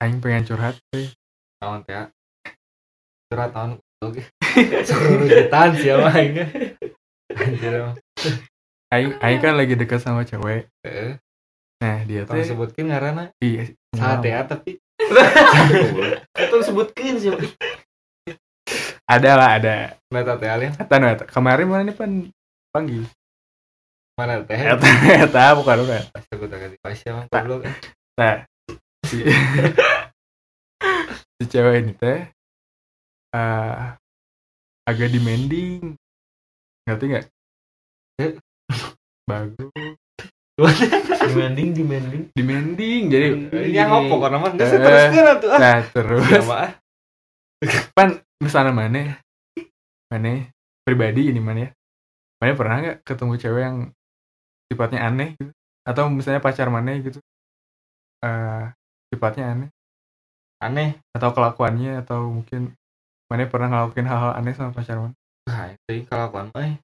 aing pengen curhat teh Naon teh? Curhat tahun oke. Rujukan siapa aing. Anjir. aing aing kan lagi dekat sama cewek Heeh. nah dia Tong teh sebutkeun ngaranna. iya Saat ya tapi Itu sebutkeun sih. ada lah ada Meta teh alien Eta eta. Kemarin mana nih pan panggil. mana teh? Eta eta bukan bukan. Aku tak kasih pas ya, Tak. goblok. Nah, si, si cewek ini teh eh agak demanding. Ngerti nggak? Eh. Bagus. Demanding, demanding. Demanding. Jadi Yang ngopo karena mah geus Eh. teruskeun atuh. ah. nah terus Ya mah. pan misalnya mana mana pribadi ini mana ya mana pernah nggak ketemu cewek yang sifatnya aneh gitu atau misalnya pacar mana gitu eh sifatnya aneh Aneh. atau kelakuannya atau mungkin mana pernah ngelakuin hal-hal aneh sama pacar mana Nah, itu kelakuan mah.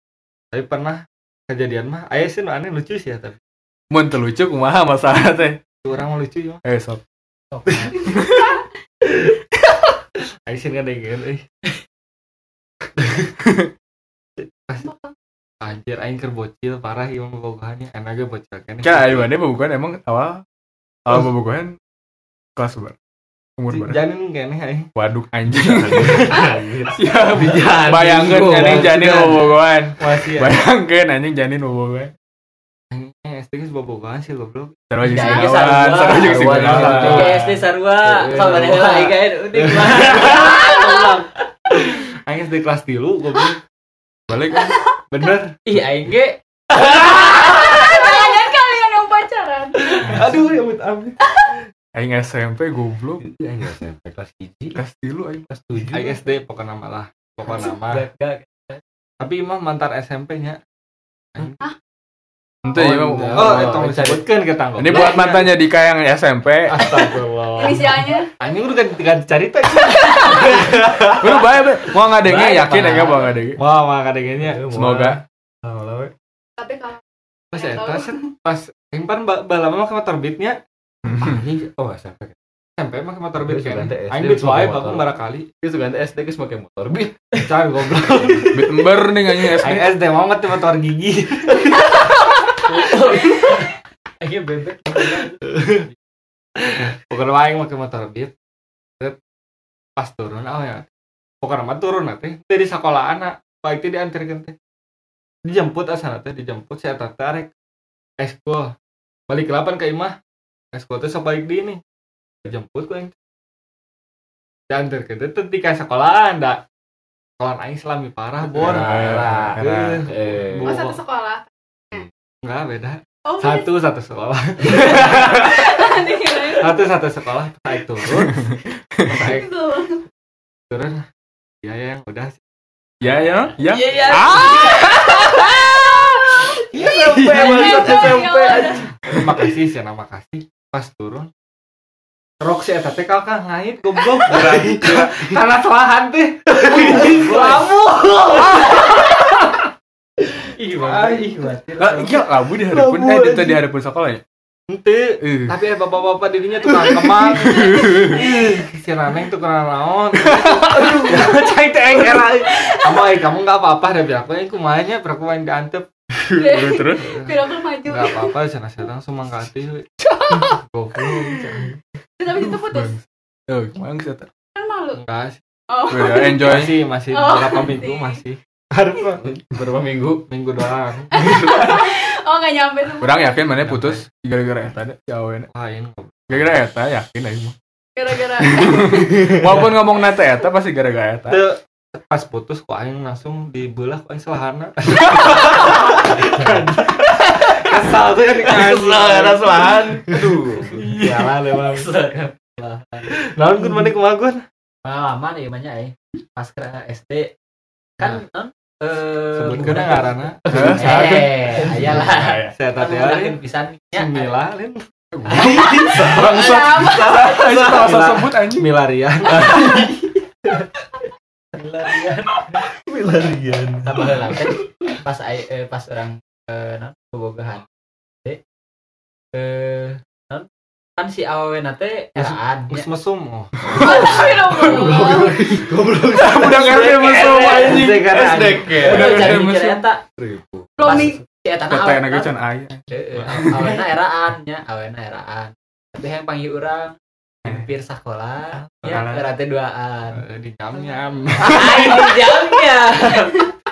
Tapi pernah kejadian mah aya sih aneh lucu sih ya tapi teu lucu kumaha masalah teh orang mah lucu ya. eh sok Aing sih ngadengeun euy. Pas Anjir aing keur bocil parah ieu mah bogohannya. Enak ge bocil kan ayo mana bukan emang awal awal bobogohan kelas ber umur berapa Janin kene waduk anjing Janin, bayangkan anjing janin ya. bayangkan anjing janin bobogohan Aing SD geus bobogohan sih goblok. Sarwa jeung Ya, si ya, Gawan, sarua. sarwa jeung si Sarua, Gawan. sarua. Oke, SD sarua. Kalau ada eh, lagi kan udah gimana? Aing SD kelas 3 goblok. Balik kan. Bener. Ih, aing ge Jangan kalian yang pacaran. Aduh ya amit. Aing SMP goblok. aing enggak SMP kelas 1. Kelas tilu aing. Kelas 7. Aing SD pokoknya nama lah. Pokoknya nama. Tapi imah mantar SMP nya. Ente ya oh, oh, itu disebutkan ke tanggung. Ini buat mantannya Dika yang SMP. Astagfirullah. Inisialnya. Anjing udah ganti ganti cerita. Lu bae bae. Mau ngadenge Bae, yakin enggak mau ngadenge. Wah, mah kadegennya. Semoga. Tapi kalau Pas eta set, pas impan balama mah beatnya. Anjing oh SMP. SMP mah ke motor beat kan. Aing beat wae motor. bagus barakali. Itu suka SD geus make motor beat. Cari goblok. Bit ember nih anjing SD. Aing SD mau ngerti motor gigi. Aing bebek. Pokoknya wae make motor beat. Pas turun oh ya. Pokoknya mah turun teh dari sekolah anak. Baik teh diantarkeun teh. Dijemput asana teh dijemput saya tarik. Eskul. Balik ke lapan ke imah. Eskul teh sok balik di ini. Dijemput ku aing. Diantarkeun teh teh di ka sekolahan da. Sekolah aing selami parah bor. Ya, Eh, Eh, oh satu sekolah. Enggak beda. Oh Satu satu sekolah. Satu satu sekolah. Naik turun. Naik itu. turun. Ya yang udah sih. Ya ya. Ya. Iya, iya. Iya SMP, bangsat, SMP. Terima Pas turun. Rok si eta teh kakak ngait goblok. Karena telahan teh. Lamu. Ih, Ih, Lah iya labu di hadapan eh di di hadapan sekolah ya. Ente. Eh. Tapi eh bapak-bapak dirinya tukang kemang. Ih, si Raneng tuh kena naon. Cai teh engker. Kamu eh kamu enggak apa-apa deh biar aku yang kumanya biar aku main diantep. Terus aku maju. Enggak apa-apa sana sedang sumangkati. Goblok. Tapi itu putus. Oh, ke mana sih eta? Kan malu. Enggak sih. Oh. Udah enjoy. Masih masih Oh, masih. minggu masih. Harus Berapa minggu? minggu doang. Oh nggak nyampe tuh. Kurang yakin mana putus gara-gara eta. Ya awen. Lain Gara-gara eta yakin aing mah. Gara-gara. Walaupun ngomong nate eta pasti gara-gara eta. Pas putus kok aing langsung dibelah kok aing selahana. Kesal tuh yang dikasih. selahan. Aduh. Jalan emang. Naon kun mana kumagun? Pengalaman ya banyak ya. Pas ke SD kan non eh Sebutkeun gunakan- ngaranna. Eh, ayalah. Saya Kan tadi menggunakan alin. pisan Mila alin. Bangsat. Aing salah sebut anjing. Milarian. Pelarian. Milarian. Tambah lah kan pas eh, pas orang eh non bobogahan. Eh, eh non kan si awena teh eraan Mus mesum. Oh. Astagfirullah. Udah RT mesum anjing. SDK. Udah mikir musuh. eta Belum nih. si eta aya. Heeh, awena eraan nya awena eraan tapi yang panggil orang hampir sekolah ya Sekolah. berarti duaan Eh, Di nyam nyam. Aing di jamnya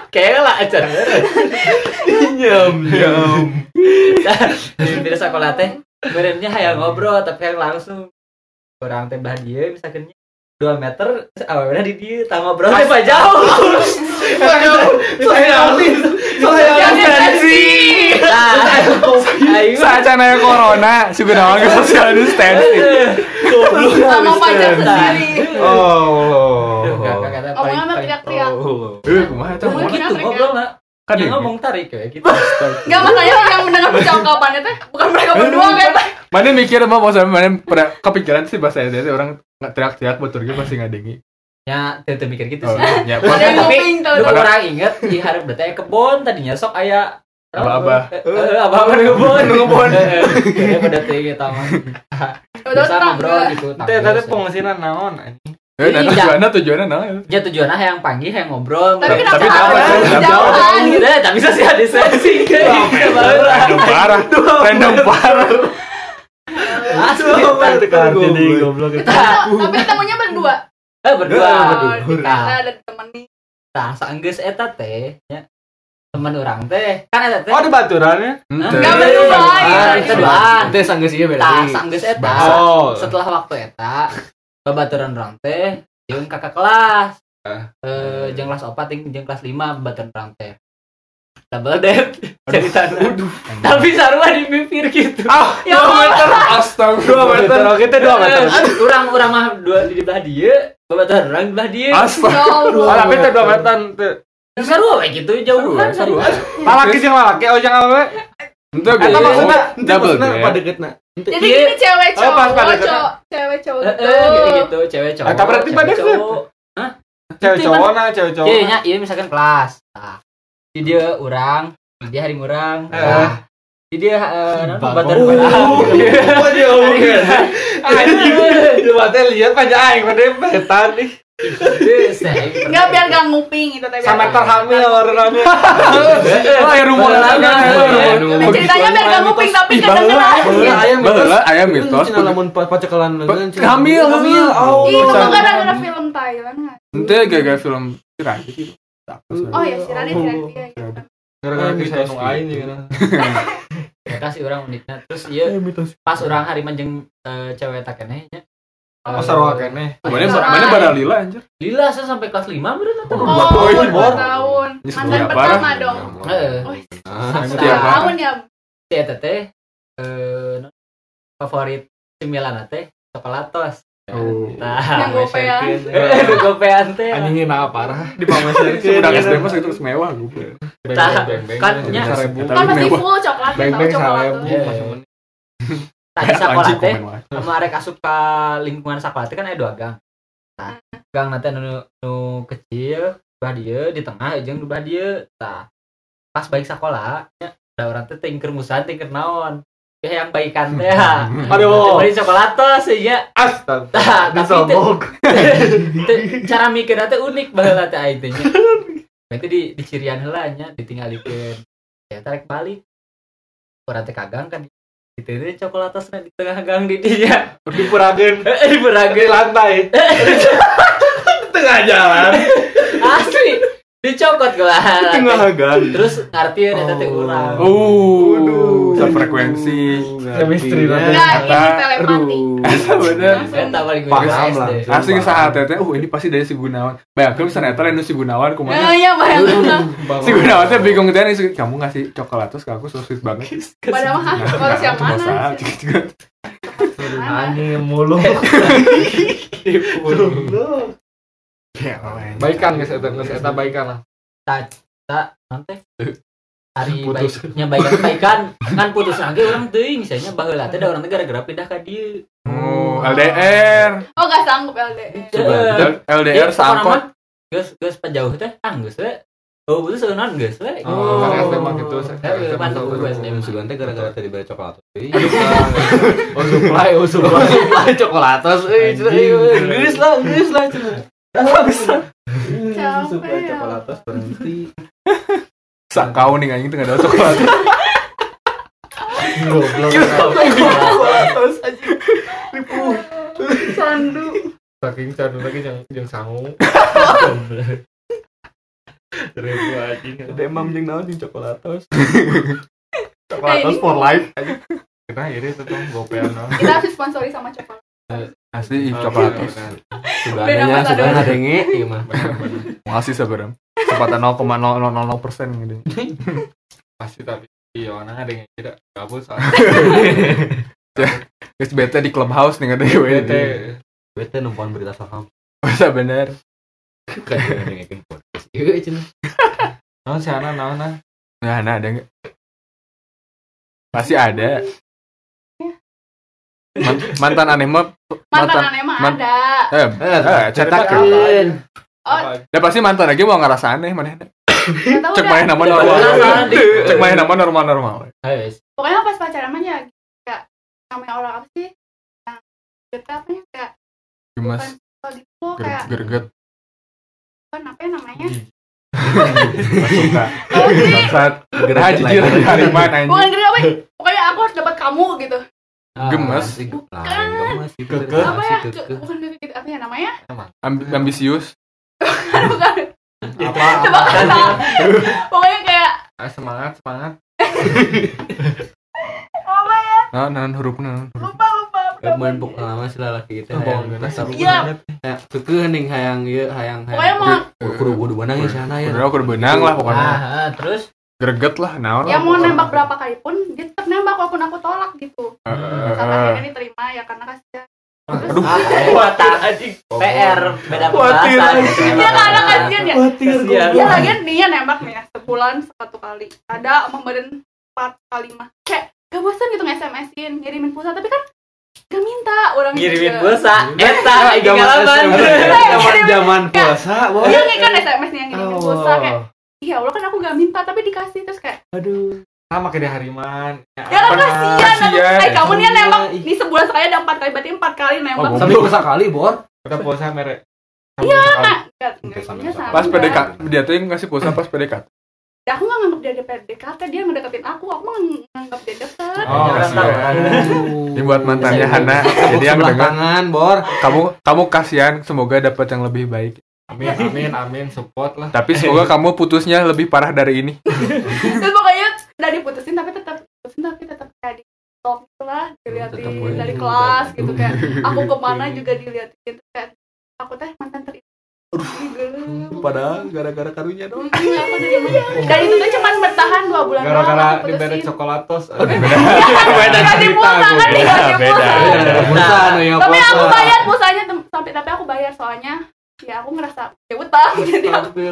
kayak lah acara Nyam nyam. hampir sekolah teh berennya hayang ngobrol tapi yang langsung orang teh bah dia misalkan 2 meter awalnya di dia tak ngobrol teh pas jauh. Saya saya sensi. nah aing mah- Saat aya corona, suka naon ke social distancing. Sama pacar sendiri. Oh. Paling- mah teriak-teriak. Eh, kumaha eta Ngomong moal? gitu ngobrol lah Kan yang ngomong tarik kayak gitu Enggak masalahnya yang mendengar percakapannya teh bukan mereka berdua kan. Mana mikir mah maksudnya mana pernah kepikiran sih bahasa SD orang nggak teriak-teriak betul gitu pasti ngadengi. ya tetep mikir gitu Oh, sih ya, Ada yang Tapi- kurang inget di harap berarti kebon tadinya sok aya Abah-abah. Eh, abah-abah di kebon Kebon. Kayaknya pada teh mah Udah biasa ngobrol gitu Teh tadi pengasinan naon anjing. Eh, nah, Iya. tujuannya tujuannya naon? ya tujuannya yang panggil yang ngobrol Tapi kenapa Tapi kenapa sih? gitu ya tapi saya ada sensi Random parah, random parah. asli nih goblok. Tapi ketemunya berdua. eh berdua Oh, mana ada temen nih. nah saenggeus eta teh ya teman orang teh kan eta teh Oh, di baturannya. Enggak berdua Ah, gitu. itu doang Teh sanggeus ieu beda. Tah, sanggeus eta Oh. setelah waktu eta babaturan orang teh jeung kakak kelas Ah. eh jeung kelas 4 ting jeung kelas 5 babaturan orang teh double date ceritanya tapi sarua di bibir gitu Ah, ya meter Astaga. dua meter. Kita dua meter. orang orang mah dua di belah dia babaturan orang di belah dia Astaga. Ya. Oh, tapi itu dua meter. teu. sarua kayak gitu jauh kan Sarua, Lalaki jeung lalaki oh jangan apa. Gitu. maksudnya double Maksudna date. pada deketna. Jadi gini cewek Oh, pas cowok, pada kena. cowok, cewek cowok eh gitu. eh, gitu gitu cewek cowok Ah, tapi berarti cewek pada cowok Cewek Itu cowok nah, cewek cowok. iya nya iya misalkan kelas nah di dia orang di dia hari orang Eh. nah, di dia eh Bang. babaturan Oh, dia ngomongin? Anjing, lu mate lihat aja aing pada betan nih. Enggak biar gak nguping gitu tapi. Sama terhamil orangnya. Oh, aya rumor lagi. ceritanya biar gak nguping tapi kedengeran. Baheula aya mitos. Baheula aya mitos. Cenah lamun pa- pacekelan leungeun cenah. Hamil, hamil. Oh. Itu Bisa. gara-gara film Thailand kan. Ente gara-gara film Tirani gitu. Oh ya, si Radit si Radit ya. gitu. Gara-gara Eh, kisah mitos nu gitu. aing gitu. ya kasih orang uniknya terus iya pas orang hari manjeng eh, cewek tak keneh Oh, sarua keneh. Mana Sama. mana bara lila anjir. lila saya sampai kelas 5 bener atau Oh, Oh, dua bor. tahun. Mantan pertama dong. Heeh. Oh, Ah, tahun ya. si eta teh eh favorit cemilan teh coklatos Oh. nah Yang gopean. eh gopean teh Anjingin apa parah di Udah SD mah terus mewah gue. Kan nya. Kan pasti full coklat Beng tahu beng coklat seribu. tuh. Iya. masih mending. Tadi Anjing teh komen wae. sama arek asup ka lingkungan sekolah teh kan ada dua gang nah gang nanti nu, nu kecil belah dia di tengah di belah dia nah pas baik sekolah nya ada orang teh tingker musan tingker naon ya yang baikan teh ya Aduh. beri coklatos ya Astaga. Tah, tapi cara mikirnya teh unik baheula teh aing teh nya. Berarti di di cirian heula nya ditinggalikeun. Ya tarik balik. Urang teh kagang kan itu teh coklatasna di tengah gang di dinya. Dipurageun Eh di di berage lantai. Tengah jalan. asli dicokot gua. Tengah gang. Terus ngartieun eta teh urang. Oh, Waduh. Sefrekuensi. Chemistry. Enggak, ini Kata- telepati. Asa bener. Paham lah. Asing saat teh, uh ini pasti dari si Gunawan. Bayangkan misalnya eta lain si Gunawan Nah, kumaha. iya bayangkan. Si Gunawan teh bingung teh nih, kamu ngasih coklatos ke aku so sweet banget. Padahal mah kalau siapa Cuma mana? gitu. Mana? Anjing mulu. Ya. Baikan geus eta geus eta baikan lah. Tak nanti hari baiknya baikan baikan kan putus lagi orang teuing misalnya baheula teh da orang teh gara-gara pindah ka dieu. Oh, LDR. Oh, gak sanggup LDR. Heeh. LDR mah geus geus pajauh teh ah geus we oh putus seunan geus we Oh, karena SD mah gitu. Gua ke- SD. Emang sugan teh gara-gara tadi beli coklat. Euy. Oh supply, oh supply, supply coklatos, eh, eh, geus lah, geus lah. Capek ya. Coklatos berhenti. Sak kau nih anjing tengah ada coklat Goblok. Sandu. Saking candu lagi yang yang sangu. Terus anjing. Ada emam jeung naon jeung coklatos. Coklatos for life. Kita iri tuh tuh gopean. no. Kita harus sponsori sama coklat. Asli Oh, coklat. Sebenarnya Beda sebenarnya ada nge ieu mah. Bener-bener. masih seberang kesempatan 0,0000 persen gitu Pasti tapi iya mana ada yang tidak kabut soalnya. guys bete di clubhouse nih ada Bete. Bete numpang berita saham. masa bener Kan ndengerin podcast. Ieu cenah. Naon si Ana nah. nah nah ada nggak pasti ada Man- mantan aneh mah Mantan aneh mah man- ada. eh, eh cetakan. Oh, ya pasti mantan lagi mau ngerasa aneh mana? Cek main nama normal. Cek main nama normal normal. Pokoknya pas pacaran mah ya kayak namanya orang apa sih? Yang kita apa ya kayak gitu kayak gerget. Bukan apa ya namanya? bangsat gerah jijir hari mana bukan ya? Pokoknya aku harus dapat kamu gitu. Gemes. Lain gemes itu. Kekeh. Apa ya? Bukan gitu apa ya namanya? Amb- ambisius bukan. Apa? Pokoknya kayak Ah, semangat, semangat. apa ya? nah nah huruf nah Lupa lupa. Main pengalaman si lalaki itu hayang Iya. hayang kekeh ning hayang ieu hayang Pokoknya mau kudu kudu kudu benang ya sana ya. aku benang lah pokoknya ah, ah, terus greget lah naon ya mau nembak berapa kali pun dia tetap nembak walaupun aku tolak gitu. Eh, eh, eh, Misalkan eh. dia diterima ya karena kasihan. aduh kuatan anjing PR beda bahasa. Dia karena kasihan ya. Kasihan. Ya lagian dia nembak nih ya sebulan satu kali. Ada kemarin empat kali mah. Kayak gak bosan gitu nge-SMS-in, ngirimin pulsa tapi kan gak minta orang ngirimin juga. pulsa eta Zaman pengalaman zaman zaman puasa, boy. Dia nih kan SMS nih yang ngirimin pulsa Oh. kayak Ya Allah kan aku gak minta tapi dikasih terus kayak Aduh. Sama kayak Hariman. ya kan kasihan aku kasihan. eh kamu nih nembak di sebulan sekali ada empat kali berarti empat kali nembak Oh, Sampai puasa kali, Bor. Kita puasa merek. Iya enggak, pas enggak. PDK dia tuh yang ngasih pulsa pas PDK Ya, aku gak nganggap dia ada PDKT dia ngedeketin aku aku mah nganggap dia deket Oh, kasihan. tahu. ini buat mantannya Hana jadi yang dengar tangan, Bor. kamu kamu kasihan semoga dapat yang lebih baik Amin, amin, amin, support lah. tapi semoga kamu putusnya lebih parah dari ini. Terus pokoknya udah diputusin tapi tetap putusin tapi tetap kayak di talk gitu lah diliatin Tetap dari kelas gitu kayak aku ke mana juga diliatin Terus kayak aku teh mantan terindah Padahal gara-gara karunya dong. Iya, mana? Dan itu tuh cuma bertahan dua bulan doang, Gara-gara diberi coklatos. beda Dikasih cerita beda beda Tapi aku bayar pulsanya tem- sampai tapi aku bayar soalnya ya aku ngerasa ya utang jadi aku.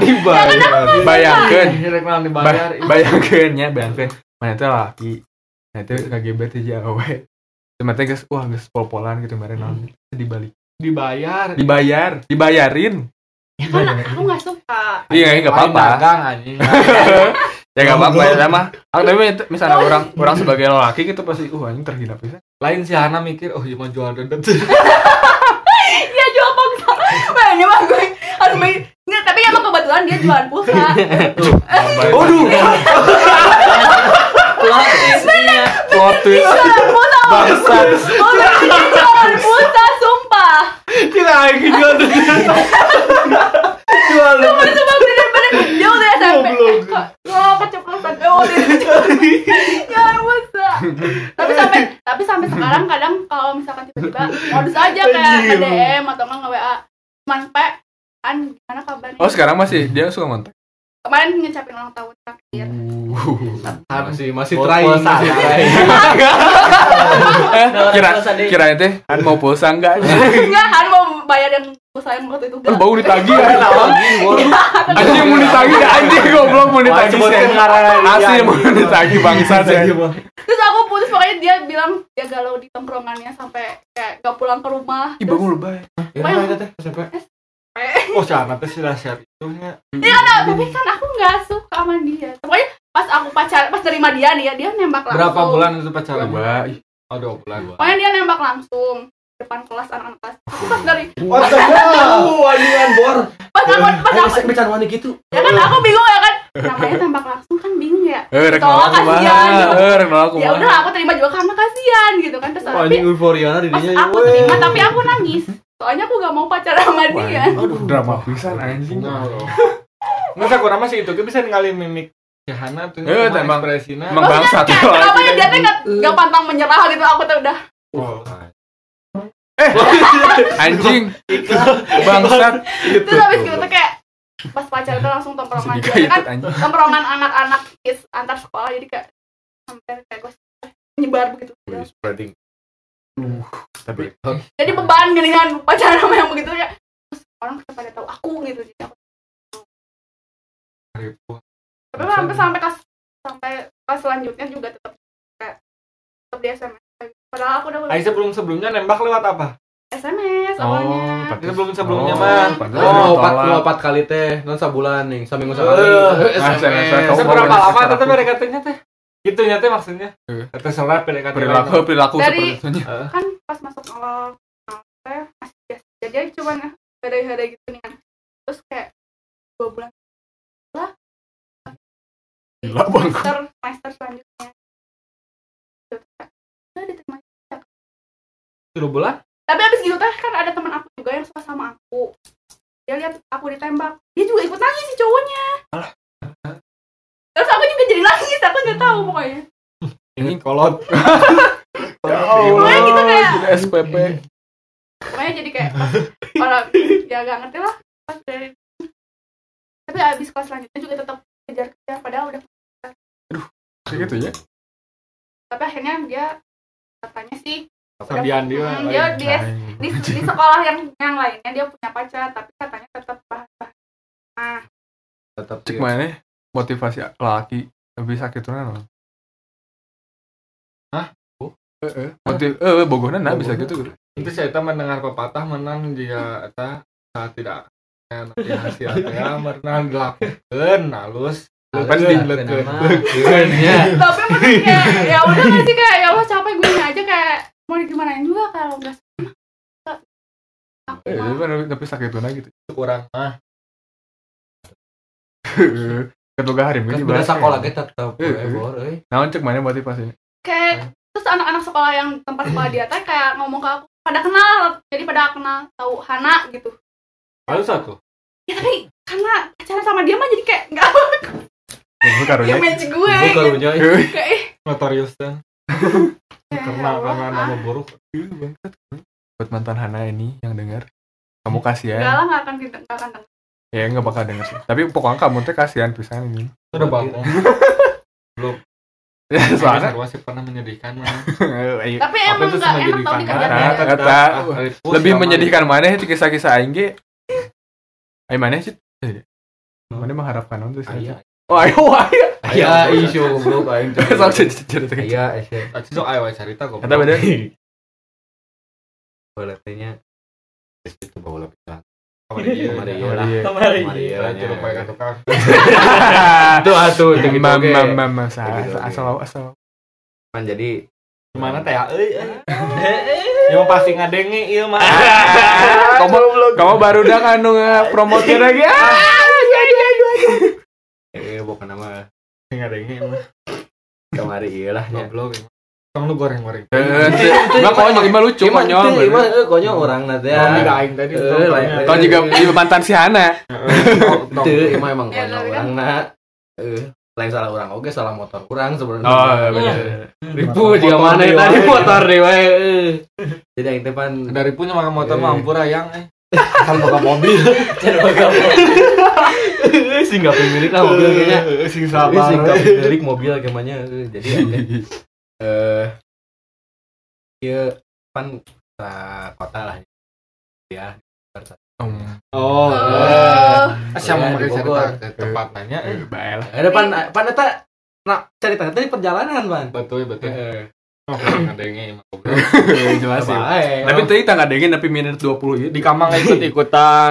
Dibayar. bayangkan dibayar. Ba- bayangkan ya bayangkan mana itu laki. Nah itu tuh jauh cuma teh geus wah geus pol-polan gitu kemarin naon. Dibalik. Dibayar. dibayar. Dibayarin. Ya kan aku nggak suka. Iya nggak Lain apa-apa dagang anjing. ya nggak apa-apa ya sama. Aku tapi misalnya orang orang sebagai lelaki gitu pasti uh anjing terhina pisan. Lain si Hana mikir, oh iya mau jual dedet. Makanya mah gue. Harus beli. Nggak, tapi emang kebetulan dia jualan pulsa. Waduh, plot twist. Jualan pulsa. Bangsat. Jualan pulsa Sumpah. Kita lagi jual dedet. Jual Sumpah sumpah bener-bener Dia udah SMP kok Oh keceplosan? Oh Jualan pulsa. Tapi sampai Tapi sampai sekarang kadang Kalau misalkan tiba-tiba Modus aja kayak ke DM Atau nggak nge-WA Cuman pe An gimana kabarnya Oh sekarang masih dia suka ngontak. Kemarin ngecapin ulang tahun terakhir Masih masih trying, pulsa, masih kan? trying. eh kira kira itu kan mau pulsa enggak? Enggak, Han mau bayar yang pulsa yang waktu itu enggak. bau ditagih ya. Anjing mau ditagih anjing goblok mau ditagih sebutin sih. Asli mau ditagih bangsat ya. Terus aku putus pokoknya dia bilang dia galau di tongkrongannya sampai kayak gak pulang ke rumah. Ih Terus bangun lebay. Ya, itu teh SMP. oh si anak teh sudah share itu nya Iya kan, tapi kan aku nggak suka sama dia. Pokoknya pas aku pacar, pas terima dia nih ya, dia nembak langsung. berapa bulan itu pacaran ih, oh dua bulan Pokoknya dia nembak langsung depan kelas anak-anak kelas. Aku pas dari the fuck? Anjingan bor. pas aku pas aku sek bicara wanita gitu. ya kan aku bingung ya kan. Namanya nembak langsung kan bingung ya. eh rek nolak kasihan. eh rek nolak Ya udah aku terima juga karena kasihan gitu kan terus tapi anjing euforia pas dirinya. aku terima tapi aku nangis. Soalnya aku gak mau pacaran sama dia. aduh drama pisan anjing Masa kurang masih itu kita bisa ngali mimik si Hana tuh Eh, sama emang- ekspresinya emang bangsat kenapa ya dia tuh gak, gak pantang menyerah gitu aku tuh udah Wow. Anjing. Bangsat. Terus habis gitu tuh kayak pas pacaran tuh langsung tongkrongan kan tongkrongan anak-anak antar sekolah jadi kayak sampai kayak gue nyebar begitu. Spreading. tapi jadi beban gini kan pacaran sama yang begitu ya terus orang pada tahu aku gitu. Jadi aku tapi sampai sampai kelas sampai kelas selanjutnya juga tetap kayak tetap di SMS padahal aku udah Ai sebelum sebelumnya nembak lewat apa? SMS awalnya Itu sebelum sebelumnya Oh, mah. Oh, opat lu opat kali teh, non sabulan nih, saminggu sekali. Eh, ah, saya- kamu Seberapa lama teteh aku. PDKT-nya teh? Gitu nya teh maksudnya. Eh. Serap PDKT. perilaku perilaku Dari- seperti itu kan pas masuk awal awal masih biasa aja cuma ada-ada gitu nih kan terus kayak dua bulan lah Gila, Bang. semester semester selanjutnya Dua bulan? tapi abis gitu teh kan ada teman aku juga yang suka sama aku. Dia lihat aku ditembak. Dia juga ikut nangis si cowoknya. Terus aku juga jadi nangis aku nggak tahu pokoknya. Ini kolot. Pokoknya gitu kayak Jadi SPP pokoknya jadi kayak pas orang ya gak ngerti lah pas dari tapi abis kelas selanjutnya juga tetap kejar-kejar padahal udah kayak gitu ya? Tapi akhirnya dia katanya sih Sabian dia. Hmm, dia di, di, di sekolah yang yang lainnya dia punya pacar tapi katanya tetap bahas-bahas nah. Tetap cek mana motivasi laki lebih sakit tuh kan Hah? eh eh. Motiv eh bogona nah bisa gitu Itu saya mendengar pepatah menang dia eta saat tidak nanti hasil ya menang dilakukan halus. Lekeun. Ya. tapi menurut kayak ya udah sih kayak ya Allah capek gue aja kayak mau digimanain juga kalau nggak eh mah. tapi- tapi sakit tuh gitu. Kurang ah. Ketuga hari Kan ini beda bahas sekolah kita tetap naon cek mana motivasinya kayak terus anak-anak sekolah yang tempat sekolah dia teh kayak ngomong ke aku pada kenal jadi pada kenal tahu Hana gitu. Halus satu ya tapi karena pacaran sama dia mah jadi kayak nggak gue karunya. Yang match gue gitu. karunya. Eh, kayak notorius dan karena ya karena ah. nama buruk? Buat mantan Hana ini yang dengar kamu Enggak kasihan. Lah nggak akan tidak nggak akan denger. ya nggak bakal denger sih. Tapi pokoknya kamu teh kasihan pisan ini udah bangun ya soalnya masih pernah menyedihkan mah ayo. tapi emang nggak enak tau dikejar Kata- Ah, lebih menyedihkan mana sih kisah-kisah aing ge? Ayo mana sih? Eh, mana mengharapkan untuk sih? Oh ayo ayo Aya isu goblok aing. Sok cerita Aya sok ayo cerita kata beda itu bawa iya. Iya. Itu atuh gitu mam mam mam Gitu, oke. asal asal. Kan jadi Gimana teh? Euy? Ya mah pasti ngadenge ieu mah. kamu kamu baru dah anu promotin lagi. Ah eh bukan nama Ngadenge mah. kamari ieu lah nya. Goblok. emang. Tong lu goreng-goreng. Nggak konyol, ima lucu Cuma konyol. eh, konyol orang na teh. Oh, tidak aing tadi. Eh. Kau juga juga mantan si Hana. Itu emang emang Ya, konyol kan- orang na. Eh, lain salah orang oke salah motor kurang sebenarnya. Oh, iya, bener. Ribu juga mana tadi motor deh wae. eh. Jadi aing teh pan Dari punya makan motor Eh. mah ampura yang eh. Kan boga mobil. sih nggak pemilik lah mobil kayaknya. Ini sabar. sih nggak pemilik mobil kayaknya. Eh, Jadi eh ieu pan sa kota lah ya. Oh. Oh. Iya, mau di cerita Bogor. ke tempat nanya? eh. Bael. Ada pan pan eta nah cerita tadi perjalanan pan. Betul betul. Oh, goblok. jelas sih Baik. tapi tadi tak ngadengin tapi minit 20 itu Di kamar ikut ikutan.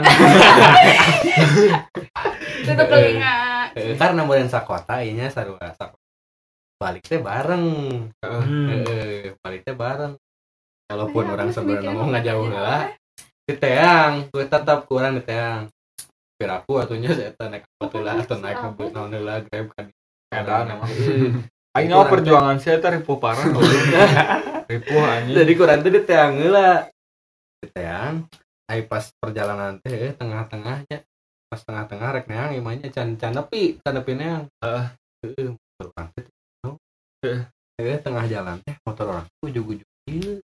tutup telinga Eh, karena mau sakota inya sarua sakota. Balik teh bareng. Hmm. Heeh, balik teh bareng. Walaupun Iya, orang sebenarnya mau ngajauh iya, lah. Di teang gue tetap kurang di teang. Biar aku atunya saya naik apa lah atau naik mobil naon lah grab kan. Edan emang. Aing perjuangan saya teh ripuh parah. goblok. Ripuh anjing. jadi kurang tuh di teang lah di teang ai pas perjalanan teh eh, tengah-tengahnya pas tengah-tengah rek neang imanya can can nepi can nepi neang Heeh. heeh motor orang teh. Heeh. Eh, tengah jalan teh motor orang tuh ujug-ujug ieu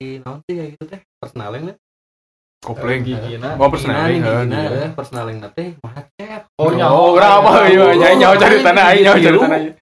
di naon teh kayak gitu teh personaling kopling. Oh personaling heeh, personaling teh macet. Oh, nyawa. oh orang apa. iya nyawa nyawa cari tanah aing nyawa cari tanah aing.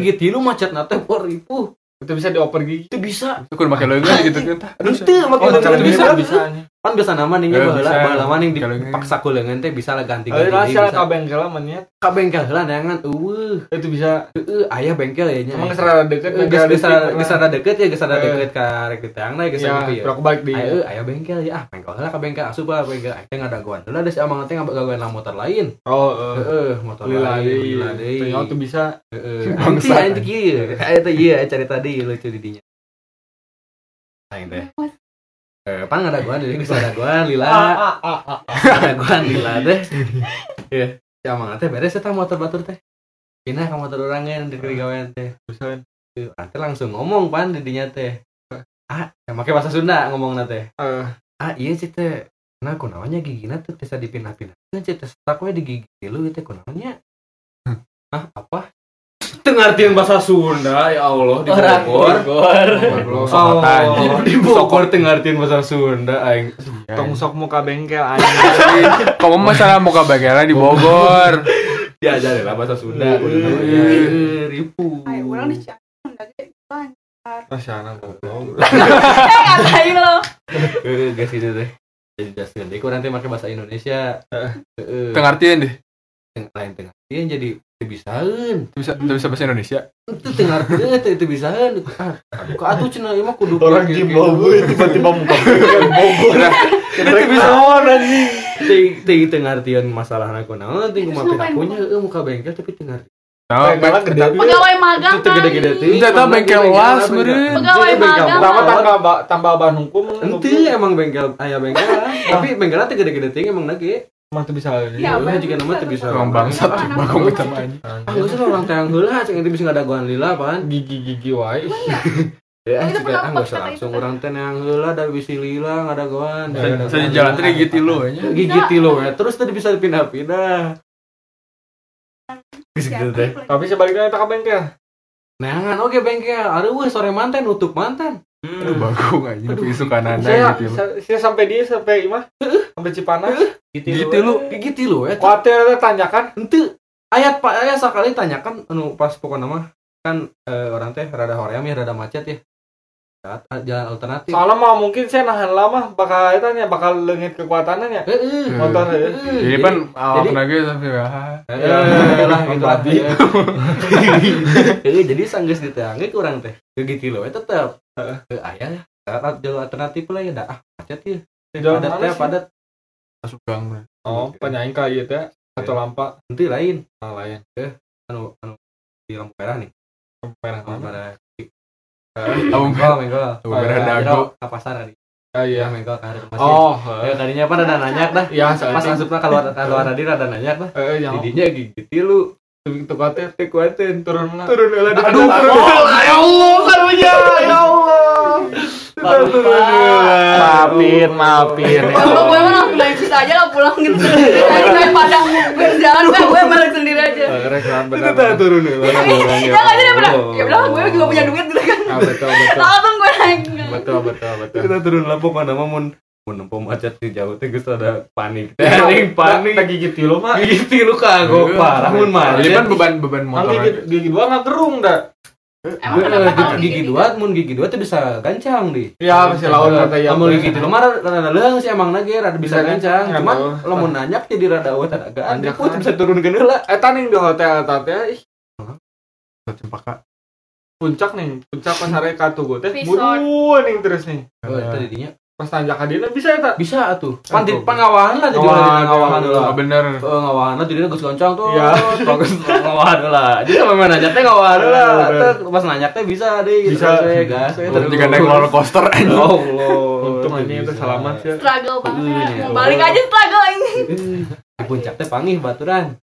gigit lu macet nate por ribu. Itu bisa dioper gigi. itu bisa. Itu kudu make leungeun gitu kan. Aduh makin Oh, oh, cara bisa bisa anjing. kan biasa nama nih Eh, baheula bisa. baheula mah ning Kalau dipaksa kulengan teh bisa lah ganti ganti rahasia bisa ka bengkel menit. ka bengkel heula neangan eueuh Itu bisa. eueuh aya bengkel ya nya Emang serada deket geus geus geus ada deket ya geus ada Eh. deket ka rek diteangna geus Ya, gitu ya aku balik di. Ayo, aya bengkel ya ah bengkel heula ka bengkel asup lah bengkel teh ngadaguan heula da si amang teh ngagawean lah motor lain Oh, heeh motor lain lila deui tuh bisa. Heeh. Teh kieu. Aing teh ieu cari tadi lucu di dinya. Aing teh. Eh, pan ada gua jadi geus ada gua lila. Ada gua lila teh. Iya. Si amang teh beres eta motor batur teh. Pindah ka motor orangan di gawean teh. Bisa. Tuh, Teh langsung ngomong pan di dinya teh. Ah, yang make bahasa Sunda ngomongna teh. Eh, Ah, iya sih teh. Nah, kunaonnya gigina tuh bisa dipindah-pindah. Kan sih teh tak we di gigi lu teh kunaonnya. Ah, apa? Tengartian bahasa Sunda ya Allah di Orang Bogor. Bogor. anjing. Oh, di Bogor tengartian bahasa Sunda aing. Tong sok muka bengkel anjing. kamu masalah muka bengkelnya di Bogor Diajarin lah bahasa Sunda. Iya. Eh, Ribu. ayo orang di Cianjur lagi kan Rasyana goblok. eh ngatain lo Eh, guys itu teh. Jadi Justin, dia kurang teh make bahasa Indonesia. Heeh. tengartian deh lain tengartian jadi bisaeun. bisa bisa bahasa Indonesia Itu tengartian teh itu bisaeun. Ah, ka atuh cenah ieu mah kudu Orang kieu- Zimbabwe tiba-tiba muka bengkel Bogor. Itu bisa anjing. Teh teh tengartian masalahna kunaon teh kumaha Terus ngapain punya muka bengkel tapi tengartian. Nah, Bengkelnya gede. pegawai magang Itu gede-gede. Itu teh bengkel las, meureun. Pegawai magang. Pertama tambah ba- tambah bahan hukum. Ente emang bengkel aya bengkel tapi bengkelnya teh gede-gede teh emang lagi. Emang tuh bisa. Ya, Ulah Bang. juga nama teh bisa. orang bangsat Anak tiba kamu sama aja Ah, geus lah orang teang heula cek itu bisa ngadaguan lila pan. Gigi-gigi wae. Ya, itu juga ah pendapat geus kata langsung orang teh neang heula da bisi lila ngadaguan. Saya- saya jalan tadi gitu lo aja gigit lo ya. Terus tadi bisa pindah-pindah. Geus gitu. Tapi sebaliknya tak ke bengkel. Neangan oke bengkel. Aduh sore mantan nutup mantan. Aduh bagus aja tapi isu kanan Saya, gitu lo saya, saya sampai dia sampai imah sampai Cipanas. gitu lo Gigit lo ya. Kuatir ada tanyakan. Ente. Ayat pak ayat sekali tanyakan anu pas pokoknya mah. Kan eh, orang teh rada hoream ya rada macet ya jalan alternatif. Soalnya mah mungkin saya nahan lama bakal itu ya bakal lengit kekuatannya ya. Eh, eh, Motor ya. eh, jadi kan awak lagi sampai ah eh, eh, lah gitu Babi. Eh, jadi sanggeus diteangi kurang teh. Gitu loh tetep. Eh, ayah jalan alternatif lah ya dah. Ah macet ya padat teh padat. Masuk gang Oh, penyaing kayu teh atau lampa? Nanti lain. Nah, lain. anu anu di lampu merah nih. Merah lampu merah Oh, menggol, menggol. Lampu merah dago. Ke pasar tadi. Ah Iya, iya. menggol ke arah masjid. Oh, Ya, tadinya apa rada nanyak dah. iya Pas soalnya. asupna keluar keluar tadi rada nanyak dah. Eh, yang Didinya gigit lu. itu kuatir Teh kuatin. turun lah. Turun di Aduh, ya Allah, karunya, ya Allah. Maafin, maafin. Kalau gue mah langsung naik bisa aja lah pulang gitu padang gue jalan gue gue balik sendiri aja Itu benar. teh turun. Ya nggak sih bener ya udah gue juga punya duit gitu kan Ah, betul, betul. langsung gue naik Betul, betul, betul. Kita turun lah pokoknya mah mun mun nempo macet di jauh teh geus ada panik. Teh panik. Tak gigit lu mah. Gigit lu kagok parah mun macet. jadi kan beban beban motor gigit aja. gigi dua nggak gerung dah. Emang Eh, kenapa kalau gigi, gigi dua, mun gigi dua tuh bisa gancang di. Ya, masih lawan kata yang. Lamun gigi tilu mah rada leuang sih emang nage rada bisa Bisa gancang. gancang, Cuman betul. lamun nanyak jadi rada. Nanyak Put kan. bisa turun ke heula. Eh, tadi di hotel tadi ih, cempaka puncak nih puncak pas hari katugu teh buru nih terus nih Oh, itu didinya. Pas tanjak kadina bisa eta Bisa atuh. Ah, Pan di pan ngawahan lah jadi Ngawahan, ngawahan lah. Oh, bener Oh, ngawahan lah jadi geus goncang tuh. Iya. Bagus ngawahan lah. Jadi sama mana nanya teh ngawahan lah. Pas nanya teh bisa deh gitu. Bisa. We gas terus. jika naik roller coaster Allah. untung ini itu selamat ya struggle banget ya. mau balik aja struggle ini puncak teh pangih baturan.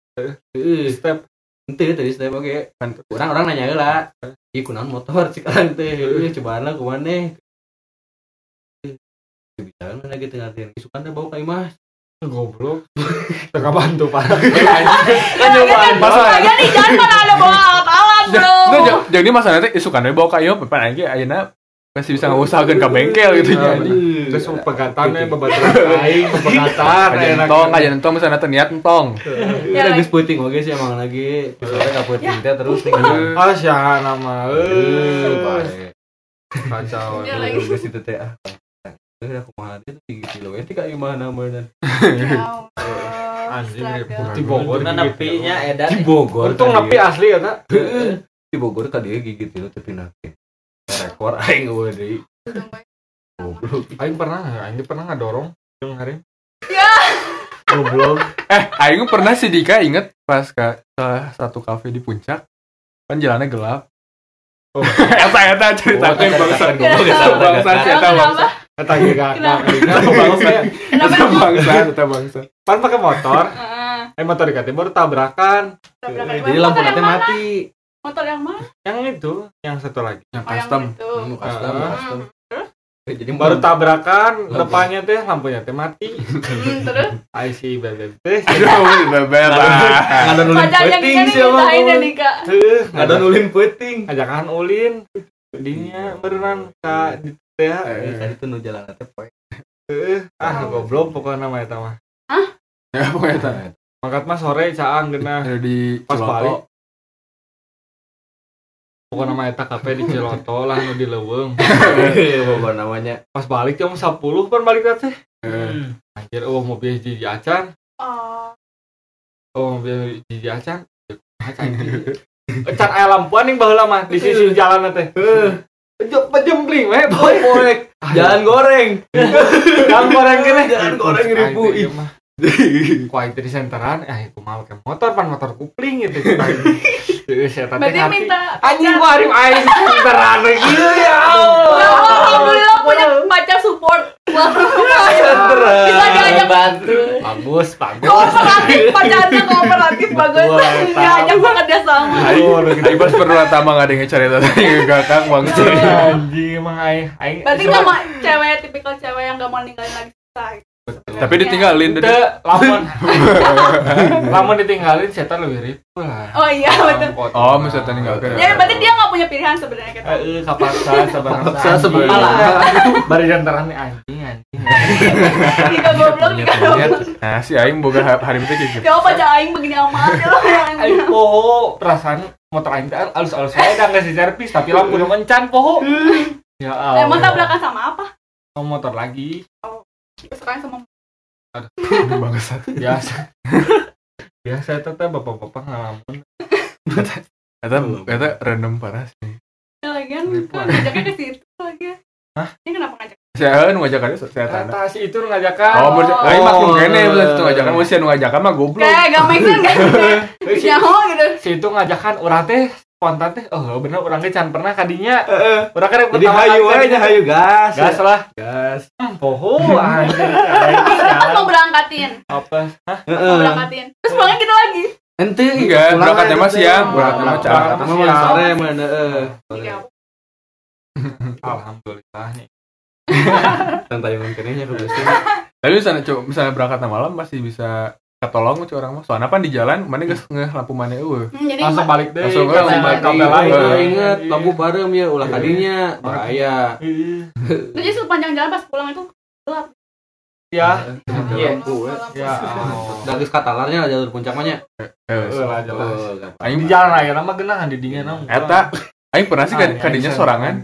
Step Ente tadi step oke. Kan orang orang nanya lah. Ih kunaon motor sekarang teh. Cobaan lah kumaneh. Bisa mana gitu ngatin. Isukan teh bau ka imah. goblok teka bantu pak Kan cobaan Masalah- Lagi di jalan mana ada bawa alat-alat bro Nggak, ja- jadi masalahnya teh isukan bawa ka ieu pepan aja ayeuna masih bisa ngusahakeun ka bengkel gitu anjing. terus pegatannya babaturan aing pegatan Kajian entong, entong misalnya teh niat entong. Ya lagi puting oke sih emang lagi. Soalnya ka puting teh terus nih. ah sih nama Eh, eh kacau Ya, lagi. Geus itu teh Eh aku mah itu tinggi kilo we tika imah namanya. Ya Anjing, Allah, di Bogor nepinya edan. Di Bogor. untung kan nepi dia. asli ya tak Heeh. Di Bogor ka dia gigit itu tapi nake. Rekor aing deui. Goblok. aing pernah aing pernah ngadorong yang hari Ya. goblok Eh, aing pernah si Dika inget pas ke salah satu kafe di puncak. Kan jalannya gelap. Oh. eta eta ceritakeun Oh, bangsa. bangsa eta bangsa. Kata gak Kenapa? gak bangsa emang? bangsa, eta bangsa. pan pakai motor Heeh. eh motor dikatnya baru tabrakan Tabrakan. Jadi lampu nanti mati. Motor yang mana? yang itu yang satu lagi Yang Oh, yang custom. itu. Hmm, custom, Ah. custom. Eh, Jadi baru tabrakan depannya teh lampunya teh mati Hmm, terus IC bebek teh Aduh, beber lah. Ada nulin pacarnya puting ya. Heuh, Ada nulin puting. ajakan ulin dinya berenang ka di teh Eh, Tadi tuh nu jalan teh poe. Heuh, ah goblok pokoknya nama eta mah. Ya, pokoknya eta. mangkat mah sore caang geuna Ada di Pas balik. pokoknya nama eta kafe di Ciloto lah nu di Leuweung Bawa namanya. pas balik jam 10 pan balik teh. Eh, anjir oh mobil hiji acan Oh. oh mobil hiji acan acan acan aya lampuan ning baheula mah di sisi jalan teh pejempling we boy Poe. Jalan goreng. jalan goreng. Kene. Jalan goreng ribu. Kuai di senteran eh aku mau ke motor pan motor kupling gitu saya tadi Berarti minta anjing gua harim aing senteran gitu ya Ya Alhamdulillah punya pacar support. Wah, bisa diajak bantu. bagus bagus kooperatif pacarnya kooperatif bagus. Diajak bekerja sama. Aduh, Aing pas perlu tambah nggak ada yang cerita tadi kakak bangsa. anjing emang aing Berarti nggak mau cewek tipikal cewek yang nggak mau ninggalin lagi kita. Tapi ditinggalin tadi. lamun lamun ditinggalin setan lebih ribu lah Oh iya betul. Oh, misalnya tinggalkan. Ya berarti dia nggak punya pilihan sebenarnya kita. Eh, kapaksa sebenarnya. Kapaksa sebenarnya. Bari jantaran nih anjing anjing. Jika goblok, jika goblok. Nah, si Aing boga ha- hari itu kayak gitu. Coba pacar aing begini amat ya Aing poho perasaan motor aing teh alus-alus saya udah nggak servis tapi lampu udah mencan poho. Ya Allah. Emang tabrakan sama apa? Sama motor lagi Sekarang sama Bangsa. biasa. Biasa itu teh bapak-bapak ngalamun. Eta eta random parah sih. Ya, lagian kan ngajaknya ke situ lagi. Hah? Ini kenapa ngajak? Saya nu ngajakan saya tanda. Kata itu ngajakan. Oh, berarti aing maklum kene Oh. bener itu ngajakan mun sia ngajakan mah goblok. Kayak gak make sense kan? Nyaho gitu. si itu ngajakan urang teh spontan teh. Oh, bener urang teh can pernah kadinya. Urang kan Jadi hayu aja hayu gas. Gas lah. Gas. Hmm, poho Pas sialan. mau berangkatin, Apa? Hah? mau berangkatin. Terus pulangnya kita lagi. Ente Enggak, berangkatnya mah teh. siang, berangkatnya mah Mama siang. sore mana eh. Alhamdulillah nih. Santai yang kenehnya ke besi. Tapi misalnya coba misalnya berangkat malam masih bisa ketolong cu orang mah. Soalnya pan di jalan mana geus ngeh lampu mana eueuh. Hmm, Jadi Langsung balik deh. Langsung langsung balik kabel lain. Eh, Ingat lampu barem ya ulah kadinya bahaya. Ih, jadi sepanjang jalan pas pulang itu Ya, Iya. ya. Allah. Dah geus katalarnya jalur puncak mah. Eh, Eh. Aing Di jalan aja nama genah di dingan naon. eta aing pernah sih kad- kadinya sorangan.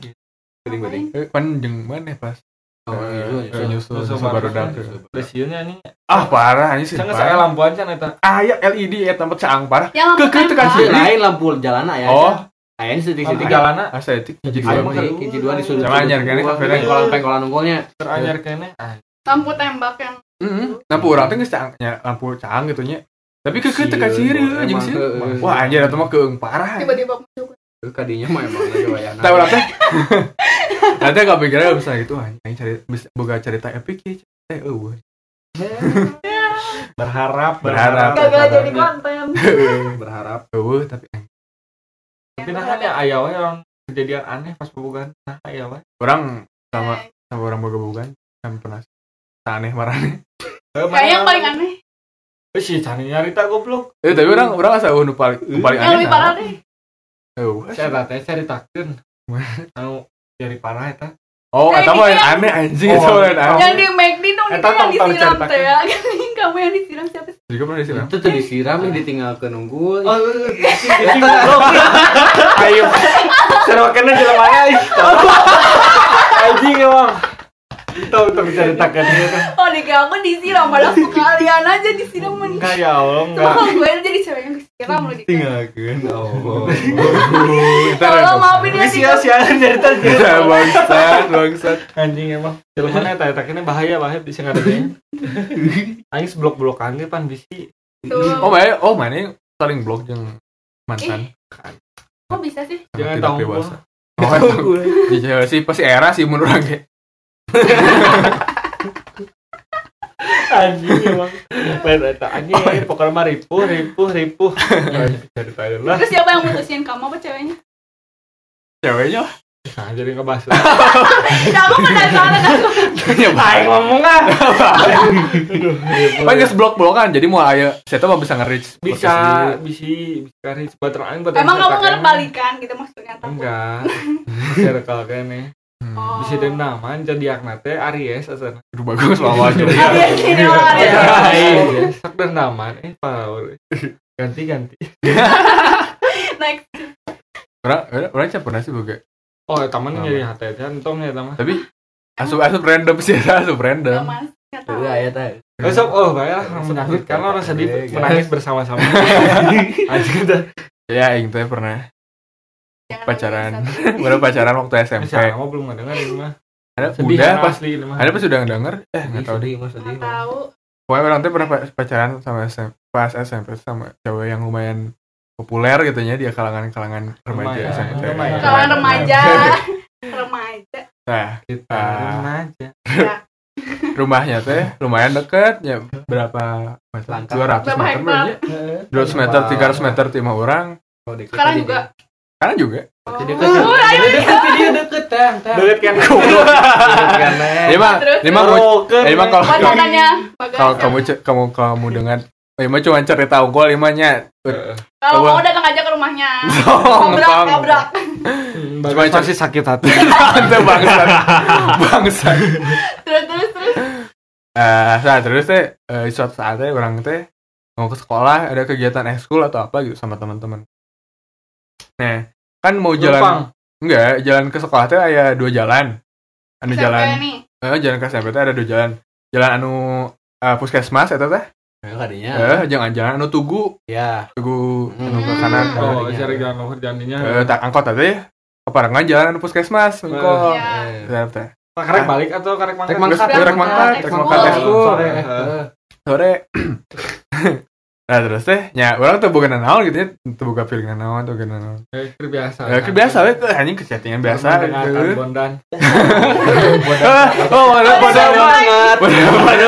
Geuning-geuning. Eh, Pan jeung mana pas Oh, Eh, nyusul, eh, nyusul. baru dak. Nih. Ah parah anjing sih. Sangat saya lampuan can eta. Ah ya LED eta tempat caang parah. Yang lampu Keke tekan sih. Lain lampu jalan ya. Oh, Ayahnya setik-setik Tiga lana estetik hiji Ayo, dua. Hiji dua di sudut. Sama anyar kene. Pengkolan unggulnya. teranyar kene. Ah, lampu tembak yang Heeh. Lampu orang teh geus cang nya lampu cang gitu nya. Tapi keke kasiri anjing sih. Wah anjir eta mah keung parah. tiba-tiba muncul Kadinya mah emang lagi wayana. Tahu lah teh. Nanti gak pikirnya bisa gitu anjing cari bisa boga cerita epic ya. Eh eueuh. berharap Berharap. gagal jadi konten berharap Eueuh tapi anjing. Tapi nah kan ya aya we orang kejadian aneh pas pembukaan. Nah, aya we. orang sama sama orang boga bukan kan pernah aneh marane. kayak yang paling aneh Eh sih cani nyarita goblok. Eh tapi orang orang asa nu paling nu paling yang aneh. Parah deh Eueuh. Saya ceritakeun. Anu jadi parah eta. Oh, Eh, eta mah ini yang yang- aneh anjing Oh, eta mah yang oh. aneh. yang di McD dong itu yang disiram teh ya kamu yang disiram siapa sih Juga pernah disiram. itu tuh disiram nih ditinggalkan unggul. Oh, anjing goblok. Ayo. Serokeun jelema aya. Anjing emang. Tahu tahu ceritakeun ieu teh. oh di aku disiram malah sekalian aja disiram men Enggak ya Allah, enggak. Cuma gue jadi cewek yang disiram loh di Tinggalkeun. Oh. Kita Tolong maafin ya sih Sia-sia cerita Kita bangsat, bangsat. anjing emang jelema eta eta kene bahaya bahaya bisa ngadengin aing seblok-blokan ge pan bisi tuh Oh, mana oh mana saling blok jeung mantan. kok bisa sih Jangan tahu dewasa. Oh, itu. Di cewek sih pasti era sih menurut orang kayak. anjing emang. Lain eta anjing pokoknya mah ripuh ripuh ripuh. Ceritain lah. Terus siapa yang mutusin? Kamu apa ceweknya? Ceweknya? Nah jadi ngebahas ya aku penasaran aku aing ngomong ah. Kan geus blok-blokan jadi mau aya saya tuh mah bisa nge-reach? Bisa bisi bisa reach. Baterai aing baterai emang kamu nggak kene. balikan gitu maksudnya enggak. Circle kene oh bisa dendaman jadi teh Aries asal Aduh bagus aja. Ada gini oh, ada. Aing sak dendaman eh power ganti ganti next Orang orang pernah sih boga. oh taman jadi hati hati entong ya taman Tapi asup asup random sih asup Gak random. Iya, ya. Besok oh baiklah menangis karena orang sedih Iya, iya. menangis bersama-sama. Dah. Ya teh pernah Jangan pacaran. Baru pacaran waktu SMP. Siapa mau belum ngedengar ini mah. Ada Sedih udah pas asli ada pas udah ngedenger eh nggak tahu deh. Sedih, mas sedih. tahu Pokoknya orang tuh pernah pa- pacaran sama SMP, pas SMP sama cewek yang lumayan populer gitu ya di kalangan-kalangan remaja Lumayan, SMP. kawan remaja remaja Nah, Kita Ah. remaja. rumahnya teh lumayan deket ya berapa meter? Langkah. 200 Berapa meter hektar? aja. 200 meter, 300 meter timah orang. Oh, sekarang juga Karena juga. Jadi deket. Oh, ayo deket dia deket teh. teh. Deket kan. Mah, mah mah kalau kalau kamu kamu kamu dengan ini mah cuma cerita unggul limanya. kalau mau datang aja ke rumahnya tong. kabrak Cuma Cuma pasti sakit hati. Tante bangsat. Bangsat. terus terus terus Eh, nah terus teh eh, suatu saat teh orang teh mau ke sekolah ada kegiatan ekskul atau apa gitu sama teman-teman. Nah, kan mau jalan enggak, jalan ke sekolah teh ada dua jalan. Anu SMP jalan nih eh, jalan ke SMP teh ada dua jalan. Jalan anu eh, puskesmas eta teh. Ya, kadinya. Eh, jangan jalan anu tugu, Ya. tugu anu ke Hmm. kanan. Oh, cari jalan luhur jandinya. Eh, tak angkot teh keparangan jalan anu puskesmas, engko. Iya. Teh, teh. Karek balik atau karek mangkat? Rek mangkat, Terus rek mangkat, rek mangkat. Sore. Sore nah terus teh ya orang tuh bukan naon gitu ya tuh buka pilihan naon tuh bukan naon Eh, itu biasa. ya kayak biasa we ke anjing kesettingan biasa Mendengarkan bondan. Oh ada pada banget. pada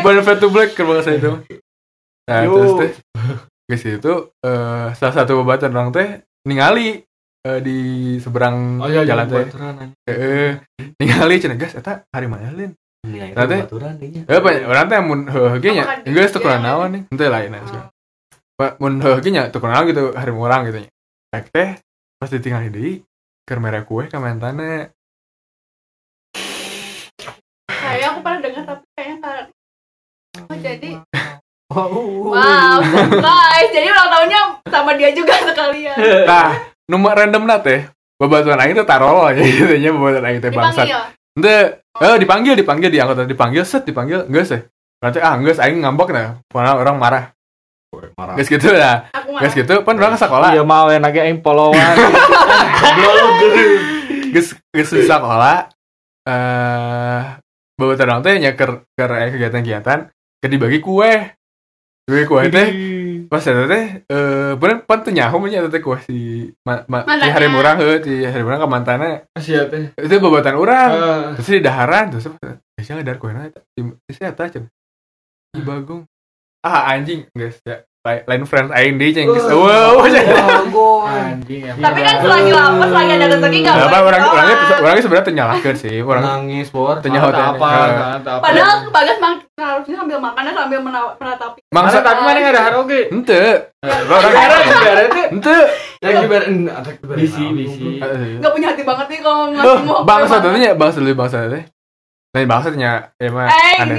pada fat to black ke bahasa itu. Nah Yo. terus teh ke situ eh salah satu babatan orang teh ningali eh, di seberang Oh iya, jalan teh. eh ningali cenah gas eta hari mana lin Nilai Nanti- baturan dinya. Eh, apa orang teh mun heuh ge nya. Geus teu kurang naon nih. Henteu lain asuh. Pa mun heuh ge nya teu kurang gitu hari urang gitu nya. Rek teh pas ditinggal deui keur mere kue ka mentana. kayaknya aku pernah dengar tapi kayaknya kan oh jadi Wow. wow surprise jadi ulang tahunnya sama dia juga sekalian Nah, nomor random na teh babaturan aing teh tarol aja gitu nya babaturan aing teh bangsat. Henteu. Eh dipanggil dipanggil diangkut dipanggil set dipanggil geus teh. Berarti ah geus aing ngambek nah. Pokona orang marah. marah Guys gitu lah. Guys gitu kan orang ke sekolah. Iya mau yang lagi aing polowan. Guys guys di sekolah eh bawa terang teh nya ker ker aya kegiatan-kegiatan ke dibagi kue. Dibagi kue teh pas eta teh eh bener pan teu nyaho nya teh kue si ma, ma, si Mantannya. hari murang heuh si hari murang ka mantana Sia teh. itu babatan urang. Eh, Terus di daharan terus biasanya ngadar kuena eta si si eta cenah. Di Bagong. Ah anjing guys ya. Lain lain friends aing geus. Wow. Anjing ya. Tapi kan selagi lama, selagi ada rezeki nggak Apa orang orangnya orangnya sebenarnya nyalahkeun sih. Orang nangis bor teu nyaho teh. apa. Padahal Bagas mang harusnya sambil makan dan sambil menatapi. Masa Mangsa tapi mana ada haroge? ente. Orang ente. Bisi, bisi. Nggak punya hati banget nih kalau ngasih mau. bangsa teh nya bangsa dulu bangsa teh. Lain bangsa teh nya emang Eh, ada.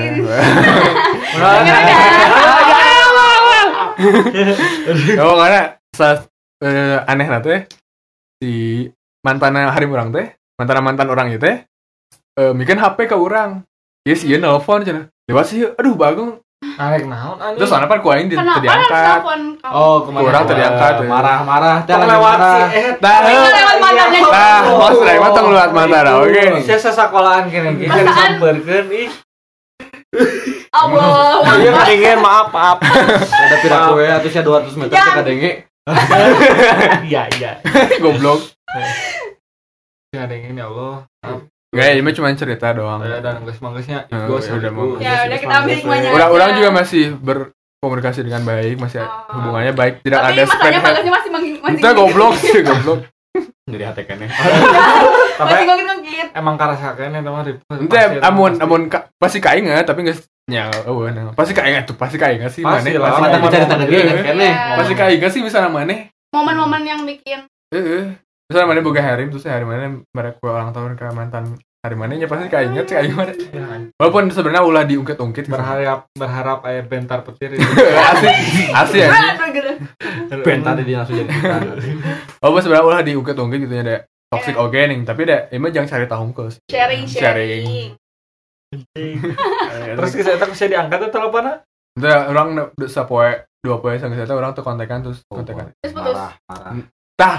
Oh karena salah eh, aneh na teh si mantan hari orang teh mantan mantan orang itu teh eh bikin HP ke orang ya sih nelfon cenah lewat sih aduh bagong Narik naon anjing. terus soalnya kan ku aing Kenapa diangkat? Oh, ke mana? Kurang tadi angkat, ya. marah marah teh lagi lewat marah si eh Nah, Itu lewat mantannya. nah, mas Ray mah tong lewat mantan oke. Saya sesekolahan kene ge kan sampeurkeun ih. Allah. Iya mendingan maaf maaf. ada pira kue atau sia 200 meter Ya. teh kadenge Iya iya. Goblok. Ya dengin ya Allah. Enggak, ini cuma cerita doang. Ya dan geus-manggeusnya Eh, gos udah mau. Ya udah kita ambil hikmahnya. Orang orang aja. juga masih berkomunikasi dengan baik, masih Oh. hubungannya baik, tidak Tapi ada hate. Bagasnya masih masih Kita goblok sih, goblok. Jadi hati kene Tapi emang karasa kene teman ribet. Ente amun amun ka- pasti kainget tapi geus nya eueuh nah. Pasti kainget tuh, pasti kainget sih Pasti lah, Pasti mata momen- bicara tanda Iya, dia kene Iya. Pasti kainget sih misalnya maneh. Momen-momen yang bikin Heeh. Misalnya maneh boga harim terus hari mana mereka ulang tahun ke mantan hari mana nya pasti kainget sih kainget maneh. Walaupun sebenarnya ulah diungkit-ungkit berharap berharap aya bentar petir itu. asli asli ya. Aduh, ben tadi dia langsung jadi kita Walaupun sebenarnya ulah diungkit-ungkit gitu ya deh. Toxic oke nih, tapi deh emang jangan cari tahu ke. sharing Sharing. sharing Terus kita tak bisa diangkat tuh teleponnya. Udah orang udah sapoe dua poe sang saya orang tuh kontekan terus kontekan. terus putus marah marah Tah.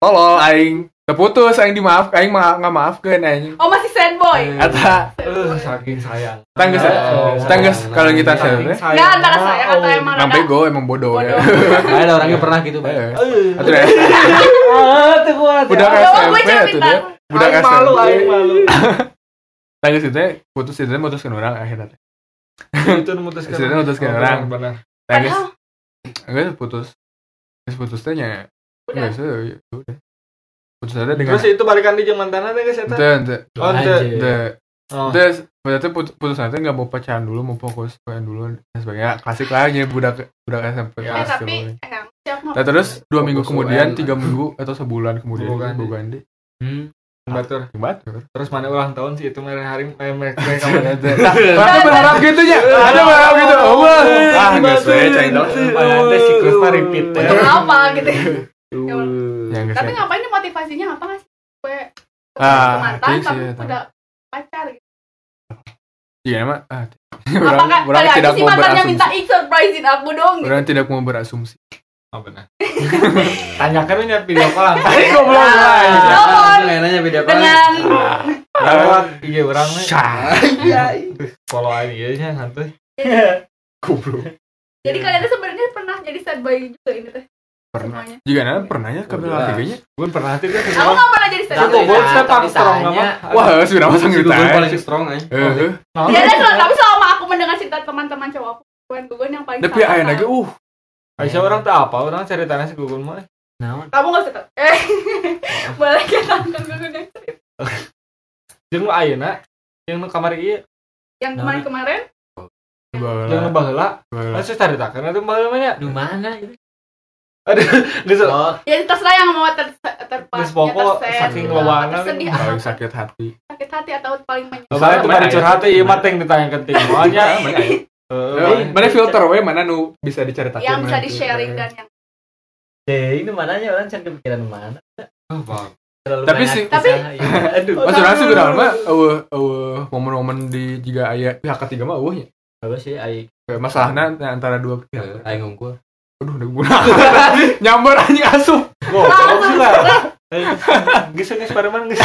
Tolol aing terputus aing dimaaf aing ma nggak maafkeun aing. oh masih sad boy Eta Eh, saking sayang. tangges Oh, tangges kalau kita sayang. nggak antara saya atau Oh. emang Nang rada bego emang bodoh ya. Bodoh. ada orangnya pernah gitu Bang. Eh, Eh. Atuh deh. Ah, tuh kuat. Udah ya. Udah, gue SMP atuh pintar. deh. Budak Aing malu, SMP. aing malu. Tangges itu putus itu mutuskeun orang akhirnya. Itu memutuskan. Sudah memutuskan Oh, orang. Benar. Tangges enggak putus. Terus putus teh nya udah enggak sih ya udah. Putus aja dengan Terus itu balikan di zaman tanah deh guys eta. Ente, ente, Oh, ente. Ente. Oh. Terus berarti put- putus nanti nggak mau pacaran dulu, mau fokus pacaran dulu dan sebagainya. Klasik lah ya budak budak SMP. Ya, eh kelas tapi dulu. eh siap mau Nah, terus dua minggu kemudian, tiga minggu atau sebulan kemudian, Bukan. bukan deh. Hmm. Batur. Batur. Terus mana ulang tahun sih itu mereka hari eh, mereka mana Nah, Ada berharap gitu ya? Ada berharap gitu. Oh, wah. Ah, nggak sesuai, ceng dong. Ada siklusnya repeat ya. Untuk apa gitu Ya, Ya, nggak tapi ngapain nih motivasinya apa nggak sih gue Ah, mantan iya tapi ya, udah pacar gitu Iya, emang. Ah, apakah orang, tidak aja sih mau mantannya minta berasumsi. ik surprisein aku dong gitu Orang tidak mau berasumsi. Oh benar. Tanyakan nyat video call langsung. Goblok lah. Telepon Nggak nanya beda apa dengan Lewat iya orang nih. Syah. Follow aja ya santuy. Goblok. jadi kalian sebenarnya pernah jadi sad boy juga ini teh Pernah. semuanya Jika nana pernahnya ke jelas. tiganya. Gue pernah tuh kan. aku nggak pernah jadi boy gue step up Tapi strong nama. Wah, sudah masang gitu. Gugun paling strong aja Eh, ya dan tapi selama aku mendengar cerita teman-teman cowok aku Gugun yang paling tapi ayah kan. lagi, uh, Aisyah orang tak apa, orang ceritanya si Gugun mah. Naon? kamu nggak suka eh boleh kita nonton Gugun yang cerita Jeung ayeuna yang nu kamari ieu, yang kemarin-kemarin yang baheula, masih caritakeun atuh baheula mah. Di mana itu? Geus Oh, ya terserah yang mau ter ter Geus pokok saking sedih paling apa sakit hati. sakit hati atau paling menyesal itu Sama pada curhat ieu mah teh ditanyakeun ting moalnya. Eh, Mana filter we mana nu bisa diceritakan yang bisa mana di tuh. sharing dan yang deh, ini mananya orang can kepikiran mana? Oh, bang. Terlalu Tapi sih- kisah, iya. Aduh. Mas Rana sih berapa mah eueuh eueuh momen-momen di jika aya pihak ketiga mah eueuh nya. Bagus sih ai Kayak masalahnya antara dua pihak Eh, aing ngungkul aduh udah guna nyamber anjing asup Goblok sih lah. Eh, Geus geus pareman geus.